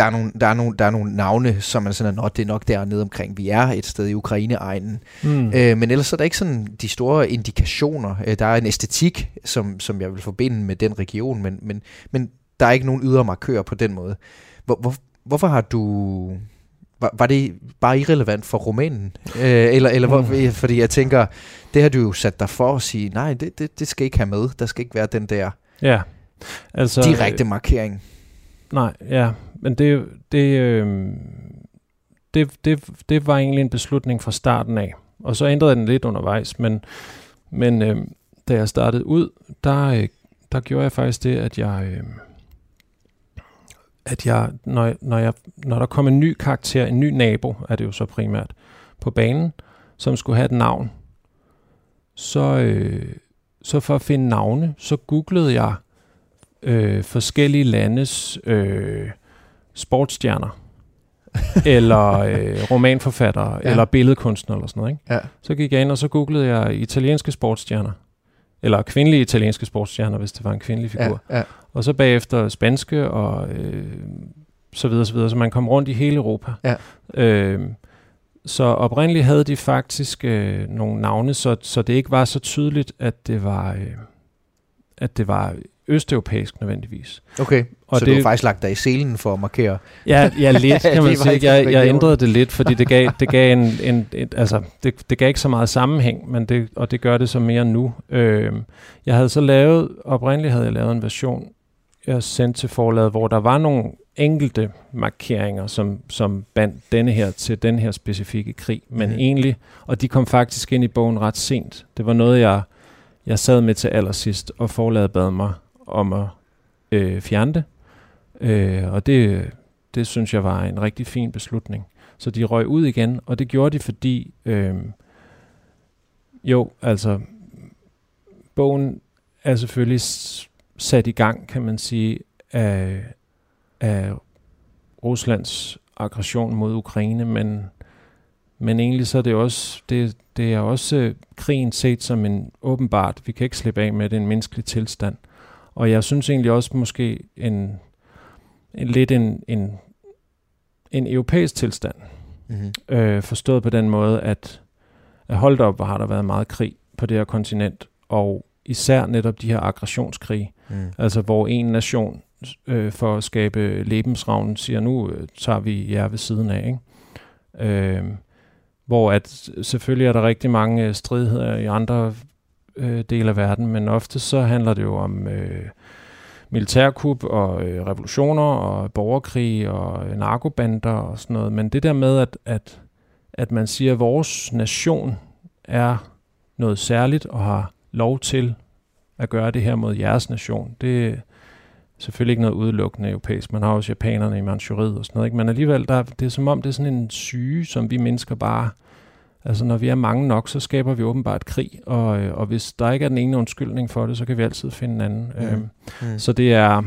der er, nogle, der, er nogle, der er nogle navne, som man sådan er, det er nok dernede omkring, vi er et sted i Ukraine-egnen. Mm. Øh, men ellers er der ikke sådan de store indikationer. Øh, der er en æstetik, som, som jeg vil forbinde med den region, men, men, men der er ikke nogen ydre markører på den måde. Hvor, hvor, hvorfor har du... Var, var det bare irrelevant for romanen? Øh, eller eller mm. hvor, fordi jeg tænker, det har du jo sat dig for at sige, nej, det, det, det skal ikke have med. Der skal ikke være den der ja. altså, direkte markering. Nej, ja, men det, det, øh, det, det, det var egentlig en beslutning fra starten af. Og så ændrede den lidt undervejs, men, men øh, da jeg startede ud, der, øh, der gjorde jeg faktisk det, at jeg... Øh, at jeg, når, når, jeg, når der kom en ny karakter, en ny nabo, er det jo så primært, på banen, som skulle have et navn, så, øh, så for at finde navne, så googlede jeg øh, forskellige landes øh, sportsstjerner, eller øh, romanforfattere, ja. eller billedkunstnere, eller sådan noget. Ikke? Ja. Så gik jeg ind, og så googlede jeg italienske sportsstjerner, eller kvindelige italienske sportsstjerner, hvis det var en kvindelig figur. Ja, ja. Og så bagefter spanske, og øh, så videre, så videre. Så man kom rundt i hele Europa. Ja. Øh, så oprindeligt havde de faktisk øh, nogle navne, så, så det ikke var så tydeligt, at det var, øh, at det var østeuropæisk nødvendigvis. Okay, og så det, du har faktisk lagt dig i selen for at markere? Ja, ja lidt kan man sige. Jeg, jeg ændrede det lidt, fordi det gav, det gav, en, en, en, altså, det, det gav ikke så meget sammenhæng, men det, og det gør det så mere nu. Øh, jeg havde så lavet, oprindeligt havde jeg lavet en version, jeg sendte til forlaget, hvor der var nogle enkelte markeringer, som, som bandt denne her til den her specifikke krig, men mm. egentlig, og de kom faktisk ind i bogen ret sent. Det var noget, jeg, jeg sad med til allersidst, og forladet bad mig om at øh, fjerne det. Øh, og det, det synes jeg var en rigtig fin beslutning. Så de røg ud igen, og det gjorde de, fordi øh, jo, altså bogen er selvfølgelig sat i gang, kan man sige, af, af Ruslands aggression mod Ukraine, men, men egentlig så er det også, det, det er også øh, krigen set som en åbenbart, vi kan ikke slippe af med det, en menneskelig tilstand. Og jeg synes egentlig også måske en, en lidt en, en, en europæisk tilstand. Mm-hmm. Øh, forstået på den måde, at, at holdt op, hvor har der været meget krig på det her kontinent, og især netop de her aggressionskrige, mm. altså hvor en nation øh, for at skabe lebensravn siger, nu øh, tager vi jer ved siden af. Ikke? Øh, hvor at selvfølgelig er der rigtig mange øh, stridigheder i andre øh, dele af verden, men ofte så handler det jo om øh, militærkup og øh, revolutioner og borgerkrig og øh, narkobander og sådan noget. Men det der med, at, at, at man siger, at vores nation er noget særligt og har lov til at gøre det her mod jeres nation, det selvfølgelig ikke noget udelukkende europæisk. Man har også japanerne i Manchuriet og sådan noget. Ikke? Men alligevel, der, det er som om, det er sådan en syge, som vi mennesker bare Altså når vi er mange nok, så skaber vi åbenbart krig, og, øh, og hvis der ikke er den ene undskyldning for det, så kan vi altid finde en anden. Mm. Øhm, mm. Så det er...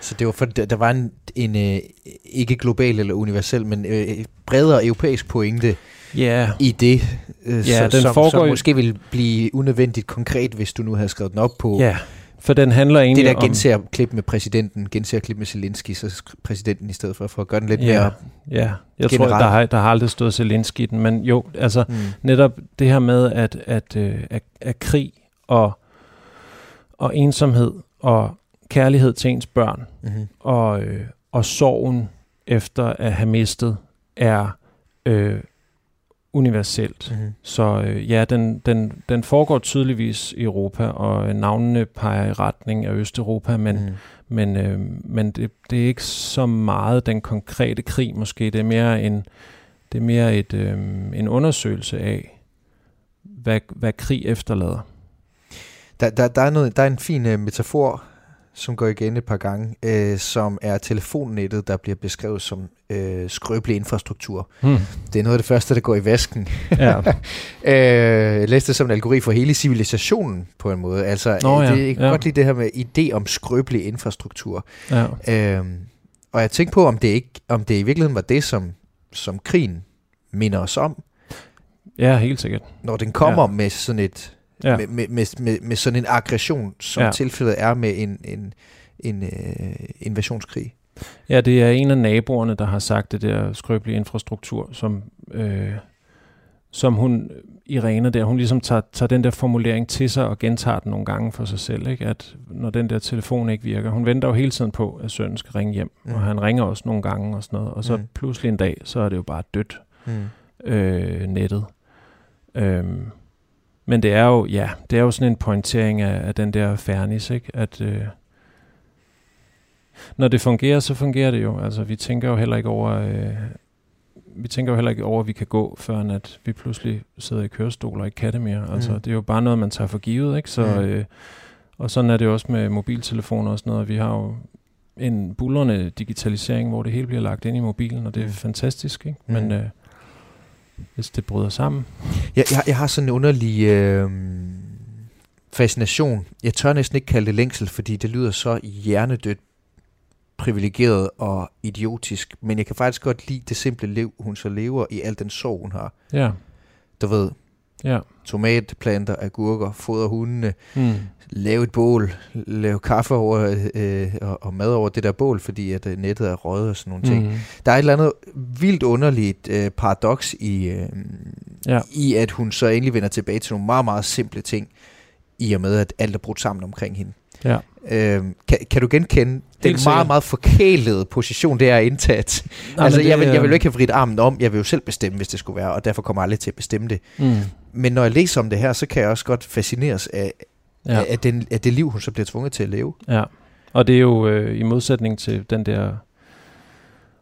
Så det var for, der var en, en øh, ikke global eller universel, men øh, bredere europæisk pointe yeah. i det, øh, ja, så, den som, foregår som måske ville blive unødvendigt konkret, hvis du nu havde skrevet den op på ja. For den handler egentlig Det der genser klip med præsidenten, genser klip med Zelensky, så præsidenten i stedet for, for at gøre den lidt ja, mere Ja, jeg generelt. tror, der har, der har aldrig stået Zelensky i den, men jo, altså mm. netop det her med, at, at, øh, at, at krig og, og ensomhed og kærlighed til ens børn mm-hmm. og, øh, og sorgen efter at have mistet er øh, universelt. Mm-hmm. Så øh, ja, den, den, den foregår tydeligvis i Europa, og navnene peger i retning af Østeuropa, men, mm. men, øh, men det, det er ikke så meget den konkrete krig måske. Det er mere en, det er mere et, øh, en undersøgelse af, hvad, hvad krig efterlader. Der, der, der, er, noget, der er en fin uh, metafor som går igen et par gange, øh, som er telefonnettet, der bliver beskrevet som øh, skrøbelig infrastruktur. Hmm. Det er noget af det første, der går i vasken. Ja. øh, jeg læste det som en algoritme for hele civilisationen på en måde. Altså, Nå, ja. det, jeg kan ja. godt lide det her med idé om skrøbelig infrastruktur. Ja. Øh, og jeg tænkte på, om det, ikke, om det i virkeligheden var det, som, som krigen minder os om. Ja, helt sikkert. Når den kommer ja. med sådan et ja. med, med, med, med, med sådan en aggression, som ja. tilfældet er med en, en, en øh, invasionskrig. Ja, det er en af naboerne, der har sagt det der skrøbelige infrastruktur, som, øh, som hun, Irene der, hun ligesom tager, tager den der formulering til sig og gentager den nogle gange for sig selv, ikke? at når den der telefon ikke virker, hun venter jo hele tiden på, at sønnen skal ringe hjem, mm. og han ringer også nogle gange og sådan noget, og så mm. pludselig en dag, så er det jo bare dødt, mm. øh, nettet. Øhm, men det er jo, ja, det er jo sådan en pointering af, af den der fairness, ikke? At øh, når det fungerer, så fungerer det jo. Altså, vi tænker jo heller ikke over, øh, vi tænker jo heller ikke over, at vi kan gå, før at vi pludselig sidder i kørestol og ikke kan det mere. Altså, mm. det er jo bare noget, man tager for givet, ikke? Så, mm. øh, og sådan er det også med mobiltelefoner og sådan noget. Vi har jo en bullerne digitalisering, hvor det hele bliver lagt ind i mobilen, og det er mm. fantastisk, ikke? Men mm. øh, hvis det bryder sammen. Jeg, jeg, jeg har sådan en underlig øh, fascination. Jeg tør næsten ikke kalde det længsel, fordi det lyder så hjernedødt privilegeret og idiotisk, men jeg kan faktisk godt lide det simple liv, hun så lever i al den sorg, hun har. Ja. Du ved, ja. tomatplanter, agurker, foder hundene, mm. lave et bål, lave kaffe over, øh, og, og mad over det der bål, fordi at øh, nettet er røget og sådan nogle ting. Mm. Der er et eller andet vildt underligt øh, paradoks i, øh, ja. i, at hun så endelig vender tilbage til nogle meget, meget simple ting, i og med, at alt er brudt sammen omkring hende. Ja. Øh, kan, kan du genkende den sikkert. meget, meget forkælede position, det er indtaget? Nej, altså, det, jeg, vil, jeg vil jo ikke have vridt armen om, jeg vil jo selv bestemme, hvis det skulle være, og derfor kommer jeg aldrig til at bestemme det. Mm. Men når jeg læser om det her, så kan jeg også godt fascineres af, ja. af, den, af det liv, hun så bliver tvunget til at leve. Ja, og det er jo øh, i modsætning til den der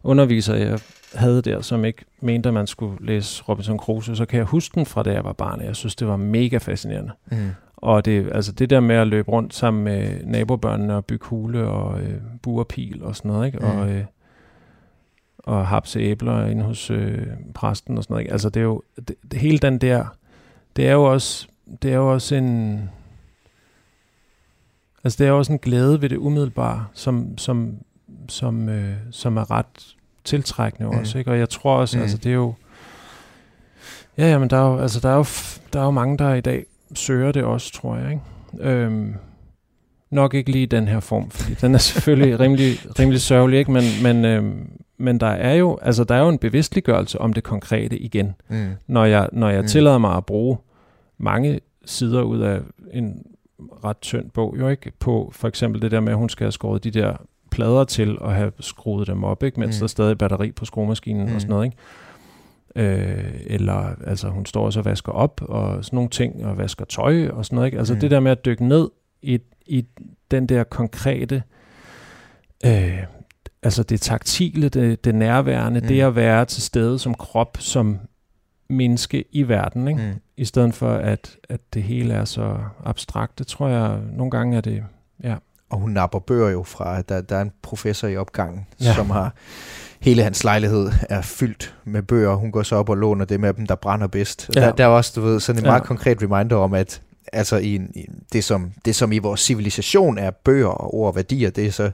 underviser, jeg havde der, som ikke mente, at man skulle læse Robinson Crusoe, så kan jeg huske den fra da jeg var barn. Jeg synes, det var mega fascinerende. Mm. Og det, altså det der med at løbe rundt sammen med nabobørnene og bygge hule og øh, buerpil og sådan noget, ikke? Mm. Og, øh, og hapse æbler inde hos øh, præsten og sådan noget. Ikke? Altså det er jo, det, det, hele den der, det er jo også, det er jo også en, altså det er jo også en glæde ved det umiddelbare, som, som, som, øh, som er ret tiltrækkende mm. også, ikke? Og jeg tror også, mm. altså det er jo, Ja, ja, men der er jo, altså, der er jo, der er jo mange, der i dag søger det også, tror jeg. Ikke? Øhm, nok ikke lige den her form, fordi den er selvfølgelig rimelig, rimelig sørgelig, ikke? Men, men, øhm, men der er jo altså der er jo en bevidstliggørelse om det konkrete igen. Mm. Når jeg når jeg mm. tillader mig at bruge mange sider ud af en ret tynd bog, jo ikke på for eksempel det der med at hun skal have skåret de der plader til og have skruet dem op, ikke mens mm. der er stadig batteri på skruemaskinen mm. og sådan noget, ikke? Øh, eller altså hun står også og vasker op og sådan nogle ting og vasker tøj og sådan noget, ikke? Altså mm. det der med at dykke ned i, i den der konkrete øh, altså det taktile, det, det nærværende, mm. det at være til stede som krop, som menneske i verden, ikke? Mm. I stedet for at, at det hele er så abstrakt. Det tror jeg, nogle gange er det, ja. Og hun napper bøger jo fra, der, der er en professor i opgangen, ja. som har, hele hans lejlighed er fyldt med bøger. Hun går så op og låner det med dem, der brænder bedst. Ja. Der, der er også, du ved, sådan en ja. meget konkret reminder om, at altså i, i det, som, det, som i vores civilisation er bøger og ord og værdier, det er så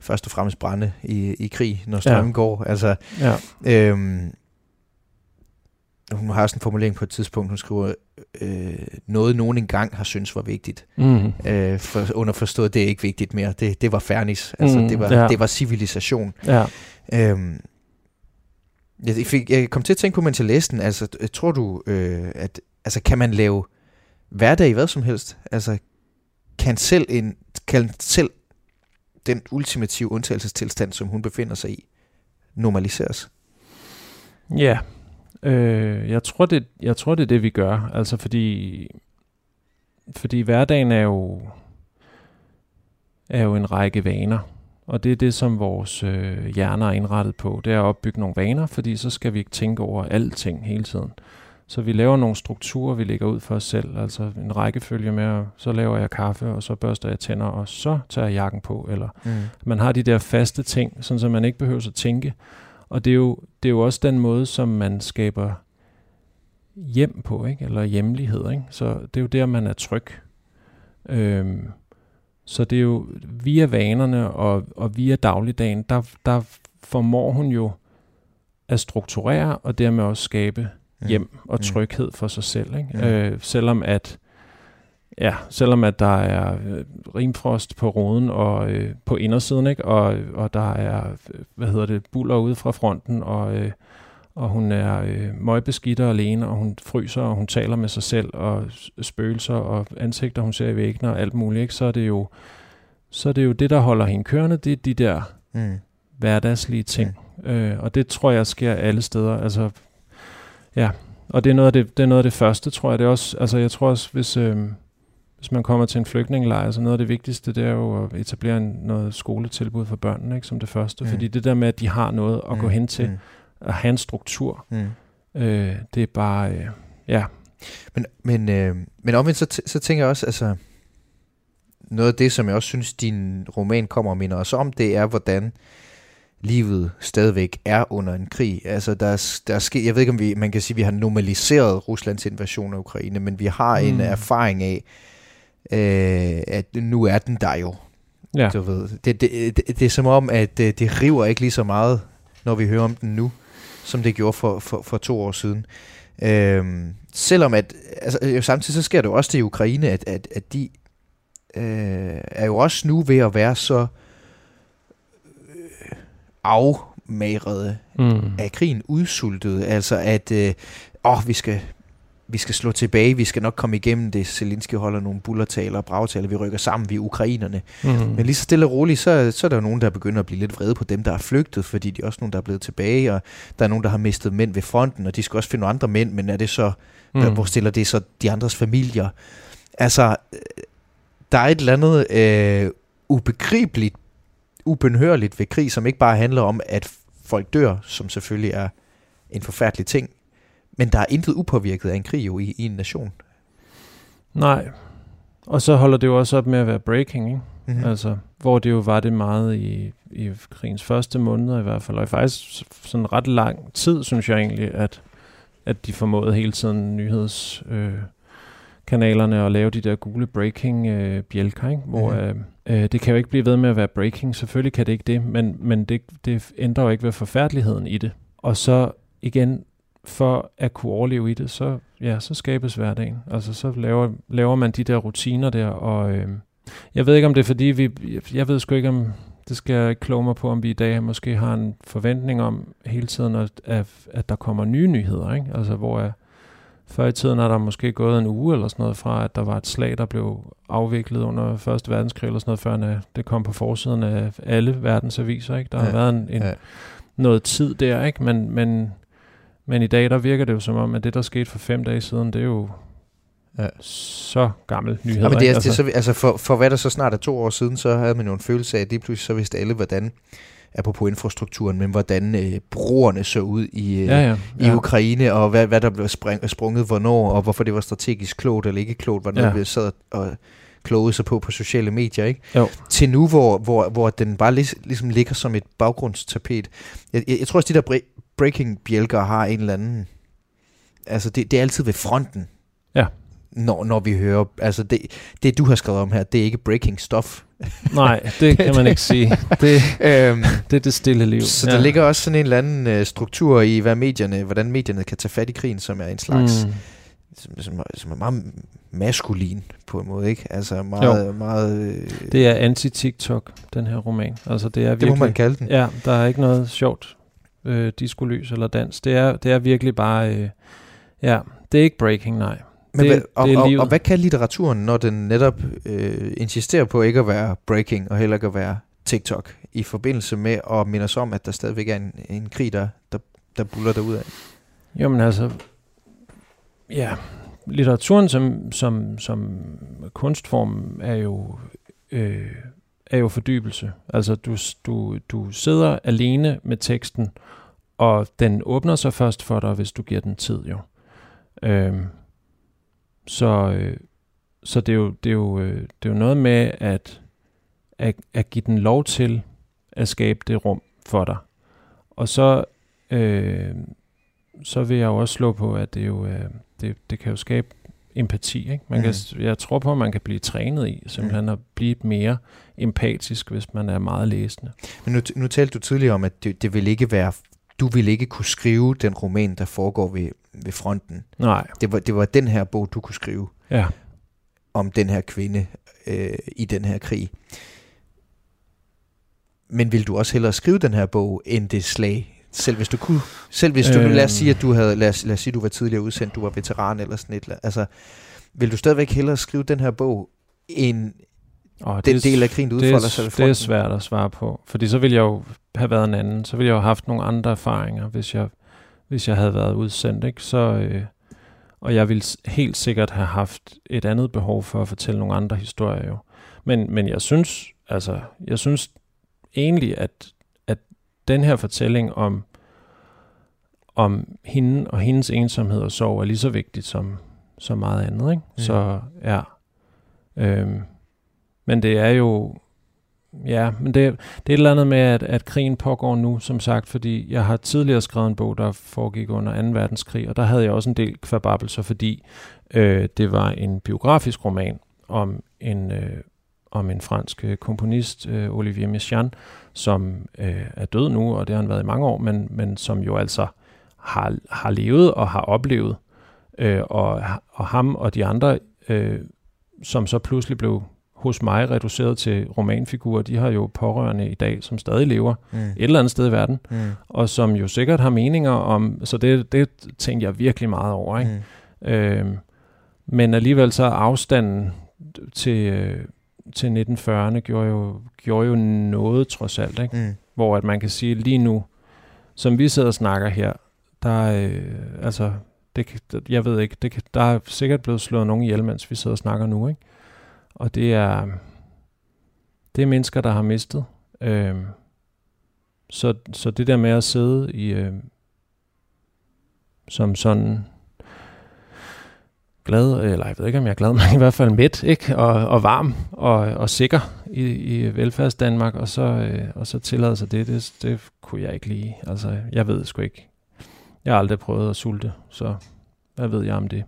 først og fremmest brænde i, i krig, når strømmen ja. går. Altså, ja. øhm, hun har sådan en formulering på et tidspunkt, hun skriver, øh, noget nogen engang har syntes var vigtigt. Mm. Øh, for, underforstået, det er ikke vigtigt mere. Det, det var fernis. Altså, mm, det, var, ja. det var civilisation. Ja. Øhm, jeg, fik, jeg kom til at tænke på, den, altså, tror du, øh, at altså, kan man lave hverdag i hvad som helst? Altså, kan selv, en, kan selv den ultimative undtagelsestilstand, som hun befinder sig i, normaliseres? Ja, øh, jeg, tror, det, jeg tror, det er det, vi gør. Altså fordi, fordi hverdagen er jo, er jo en række vaner. Og det er det, som vores øh, hjerner er indrettet på. Det er at opbygge nogle vaner, fordi så skal vi ikke tænke over alting hele tiden. Så vi laver nogle strukturer, vi lægger ud for os selv. Altså en rækkefølge med, så laver jeg kaffe, og så børster jeg tænder, og så tager jeg jakken på. Eller mm. man har de der faste ting, sådan så man ikke behøver at tænke. Og det er, jo, det er jo også den måde, som man skaber hjem på, ikke? eller hjemlighed. Ikke? Så det er jo der, man er tryg. Øhm, så det er jo via vanerne og, og via dagligdagen, der, der formår hun jo at strukturere og dermed også skabe hjem og mm. tryghed for sig selv. Ikke? Ja. Øh, selvom at ja, selvom at der er øh, rimfrost på roden og øh, på indersiden, ikke? Og, og der er, hvad hedder det, buller ude fra fronten, og, øh, og hun er øh, møgbeskidt og alene, og hun fryser, og hun taler med sig selv, og spøgelser og ansigter, hun ser i væggene og alt muligt, ikke? så er det jo så er det jo det, der holder hende kørende, det er de der mm. hverdagslige ting. Mm. Øh, og det tror jeg sker alle steder. Altså Ja, og det er noget af det, det, er noget af det første, tror jeg. Det er også, altså jeg tror også, hvis, øh, hvis man kommer til en flygtningelejr, så noget af det vigtigste, det er jo at etablere en, noget skoletilbud for børnene, ikke, som det første. Mm. Fordi det der med, at de har noget at mm. gå hen til, mm. at have en struktur, mm. øh, det er bare, øh, ja. Men, men, øh, men omvendt, så, så tænker jeg også, altså, noget af det, som jeg også synes, din roman kommer og minder os om, det er, hvordan livet stadigvæk er under en krig. Altså, der er, der er ske, jeg ved ikke, om vi, man kan sige, at vi har normaliseret Ruslands invasion af Ukraine, men vi har mm. en erfaring af, øh, at nu er den der jo. Ja. Du ved. Det, det, det, det er som om, at det, det river ikke lige så meget, når vi hører om den nu, som det gjorde for, for, for to år siden. Øhm, selvom at, altså, samtidig så sker det jo også det i Ukraine, at, at, at de øh, er jo også nu ved at være så afmagrede mm. af krigen, udsultede. Altså at, øh, åh, vi skal, vi skal slå tilbage, vi skal nok komme igennem det. Zelensky holder nogle bullertaler og bragtaler, vi rykker sammen, vi er ukrainerne. Mm. Men lige så stille og roligt, så, så er der jo nogen, der begynder at blive lidt vrede på dem, der er flygtet, fordi de er også nogen, der er blevet tilbage, og der er nogen, der har mistet mænd ved fronten, og de skal også finde nogle andre mænd, men er det så, mm. hvor stiller det så de andres familier? Altså, der er et eller andet øh, ubegribeligt ubenhørligt ved krig, som ikke bare handler om, at folk dør, som selvfølgelig er en forfærdelig ting, men der er intet upåvirket af en krig jo i, i en nation. Nej, og så holder det jo også op med at være breaking, ikke? Mm-hmm. Altså, hvor det jo var det meget i, i krigens første måneder i hvert fald, og faktisk sådan ret lang tid, synes jeg egentlig, at, at de formåede hele tiden nyheds... Øh, kanalerne og lave de der gule breaking øh, bjælker, ikke? hvor mm. øh, det kan jo ikke blive ved med at være breaking, selvfølgelig kan det ikke det, men, men det, det ændrer jo ikke ved forfærdeligheden i det. Og så igen, for at kunne overleve i det, så, ja, så skabes hverdagen. Altså så laver, laver man de der rutiner der, og øh, jeg ved ikke om det er fordi, vi, jeg ved sgu ikke om, det skal jeg kloge mig på, om vi i dag måske har en forventning om hele tiden, at, at, at der kommer nye nyheder, ikke? Altså hvor jeg, før i tiden er der måske gået en uge eller sådan noget fra, at der var et slag, der blev afviklet under Første Verdenskrig eller sådan noget, før det kom på forsiden af alle verdens aviser. Ikke? Der ja, har været en, en, ja. noget tid der, ikke? Men, men, men i dag der virker det jo som om, at det, der skete for fem dage siden, det er jo ja. så gammel nyhed. Ja, men det er, altså, det er så, altså for, for hvad der så snart er to år siden, så havde man jo en følelse af, at det pludselig så vidste alle, hvordan apropos infrastrukturen, men hvordan øh, broerne så ud i, øh, ja, ja, ja. i Ukraine, og hvad, hvad der blev spring, sprunget hvornår, og hvorfor det var strategisk klogt eller ikke klogt, noget, ja. vi sad og klogede sig på på sociale medier, ikke? Jo. Til nu, hvor, hvor, hvor den bare lig, ligesom ligger som et baggrundstapet. Jeg, jeg, jeg tror også, de der breaking-bjælker har en eller anden... Altså, det, det er altid ved fronten. Ja når, når vi hører, altså det, det du har skrevet om her, det er ikke breaking stuff. Nej, det kan man ikke sige. Det, øhm, det er det stille liv. Så ja. der ligger også sådan en eller anden uh, struktur i, hvad medierne, hvordan medierne kan tage fat i krigen, som er en slags, mm. som, som, som er meget maskulin på en måde, ikke? Altså meget... Jo. meget øh, det er anti-TikTok, den her roman. Altså det er virkelig, det må man kalde den. Ja, der er ikke noget sjovt øh, diskolys eller dans. Det er, det er virkelig bare... Øh, ja, det er ikke breaking, nej. Men det, hvad, og, det er og, og hvad kan litteraturen, når den netop øh, insisterer på ikke at være breaking og heller ikke at være TikTok, i forbindelse med at minde os om, at der stadigvæk er en, en krig, der, der, der buller derud af? Jamen altså, ja, litteraturen som, som, som kunstform er jo, øh, er jo fordybelse. Altså du, du, du sidder alene med teksten, og den åbner sig først for dig, hvis du giver den tid jo. Øhm, så, øh, så det, er jo, det, er jo, øh, det er jo noget med at, at, at give den lov til at skabe det rum for dig. Og så, øh, så vil jeg jo også slå på, at det, jo, øh, det, det kan jo skabe empati. Ikke? Man mm. kan, jeg tror på, at man kan blive trænet i simpelthen mm. at blive mere empatisk, hvis man er meget læsende. Men nu, nu talte du tidligere om, at det, det vil ikke være du ville ikke kunne skrive den roman, der foregår ved, ved fronten. Nej. Det var, det var den her bog, du kunne skrive. Ja. Om den her kvinde øh, i den her krig. Men vil du også hellere skrive den her bog, end det slag? Selv hvis du kunne, selv hvis du, øhm. lad os sige, at du havde, lad os, lad os sige, du var tidligere udsendt, du var veteran eller sådan et, altså, vil du stadigvæk hellere skrive den her bog, end, Oh, den det, del af krigen, du udfolder sig Det er svært at svare på, fordi så ville jeg jo have været en anden. Så ville jeg jo have haft nogle andre erfaringer, hvis jeg, hvis jeg havde været udsendt. Ikke? Så, øh, og jeg ville helt sikkert have haft et andet behov for at fortælle nogle andre historier jo. Men, men jeg synes, altså, jeg synes egentlig, at den her fortælling om, om hende og hendes ensomhed og sorg er lige så vigtigt som, som meget andet. Ikke? Mm. Så ja, øhm, men det er jo, ja, men det, det er et eller andet med, at, at krigen pågår nu, som sagt, fordi jeg har tidligere skrevet en bog, der foregik under 2. verdenskrig, og der havde jeg også en del kvababelser, fordi øh, det var en biografisk roman om en, øh, om en fransk øh, komponist, øh, Olivier Messiaen, som øh, er død nu, og det har han været i mange år, men, men som jo altså har, har levet og har oplevet, øh, og, og ham og de andre, øh, som så pludselig blev hos mig reduceret til romanfigurer, de har jo pårørende i dag, som stadig lever mm. et eller andet sted i verden, mm. og som jo sikkert har meninger om, så det, det tænker jeg virkelig meget over. Ikke? Mm. Øhm, men alligevel så afstanden til, øh, til 1940'erne gjorde jo, gjorde jo noget trods alt, ikke? Mm. hvor at man kan sige lige nu, som vi sidder og snakker her, der øh, altså, det, jeg ved ikke, det, der er sikkert blevet slået nogen ihjel, mens vi sidder og snakker nu, ikke? Og det er, det er mennesker, der har mistet. Øh, så, så det der med at sidde i øh, som sådan glad, eller jeg ved ikke, om jeg er glad, men i hvert fald midt, ikke? Og, og varm og, og sikker i, i velfærds Danmark, og så, øh, og så tillade sig det, det, det kunne jeg ikke lide. Altså, jeg ved sgu ikke. Jeg har aldrig prøvet at sulte, så hvad ved jeg om det?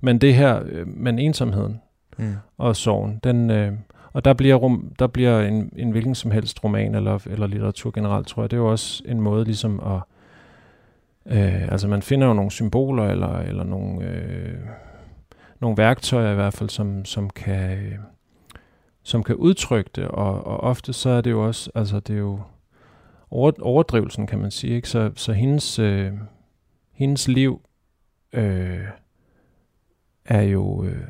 Men det her, øh, men ensomheden, mm. og sorgen. Den, øh, og der bliver, rum, der bliver en, en hvilken som helst roman eller, eller litteratur generelt, tror jeg, det er jo også en måde ligesom at, Øh, altså man finder jo nogle symboler eller, eller nogle, øh, nogle værktøjer i hvert fald, som, som kan... Øh, som kan udtrykke det, og, og ofte så er det jo også, altså det er jo over, overdrivelsen, kan man sige, ikke? Så, så hendes, øh, hendes liv øh, er jo, øh,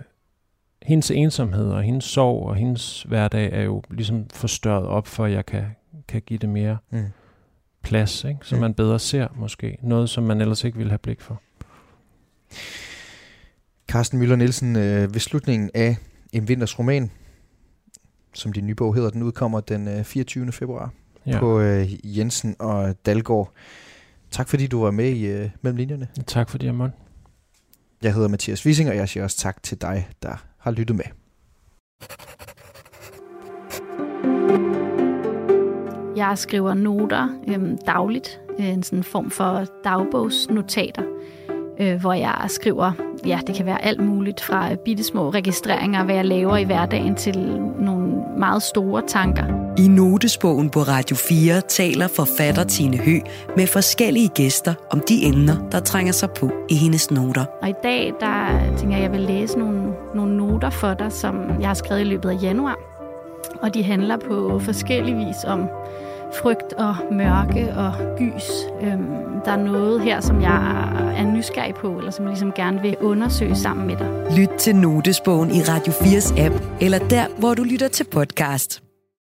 hendes ensomhed og hendes sorg og hendes hverdag er jo ligesom forstørret op, for at jeg kan, kan give det mere mm. plads, ikke? så mm. man bedre ser måske. Noget, som man ellers ikke ville have blik for. Carsten Møller Nielsen, øh, ved slutningen af en vinters roman, som din nye bog hedder, den udkommer den øh, 24. februar ja. på øh, Jensen og Dalgaard. Tak fordi du var med i øh, Mellem Linjerne. Tak fordi jeg måtte. Jeg hedder Mathias Wissing, og jeg siger også tak til dig, der har lyttet med. Jeg skriver noter øhm, dagligt, en sådan form for dagbogsnotater, øh, hvor jeg skriver, ja, det kan være alt muligt, fra bitte små registreringer, hvad jeg laver i hverdagen, til nogle meget store tanker. I notesbogen på Radio 4 taler forfatter Tine Hø med forskellige gæster om de emner, der trænger sig på i hendes noter. Og i dag, der tænker jeg, at jeg vil læse nogle, nogle noter for dig, som jeg har skrevet i løbet af januar. Og de handler på forskellig vis om frygt og mørke og gys. Øhm, der er noget her, som jeg er nysgerrig på, eller som jeg ligesom gerne vil undersøge sammen med dig. Lyt til Notesbogen i Radio 4's app, eller der, hvor du lytter til podcast.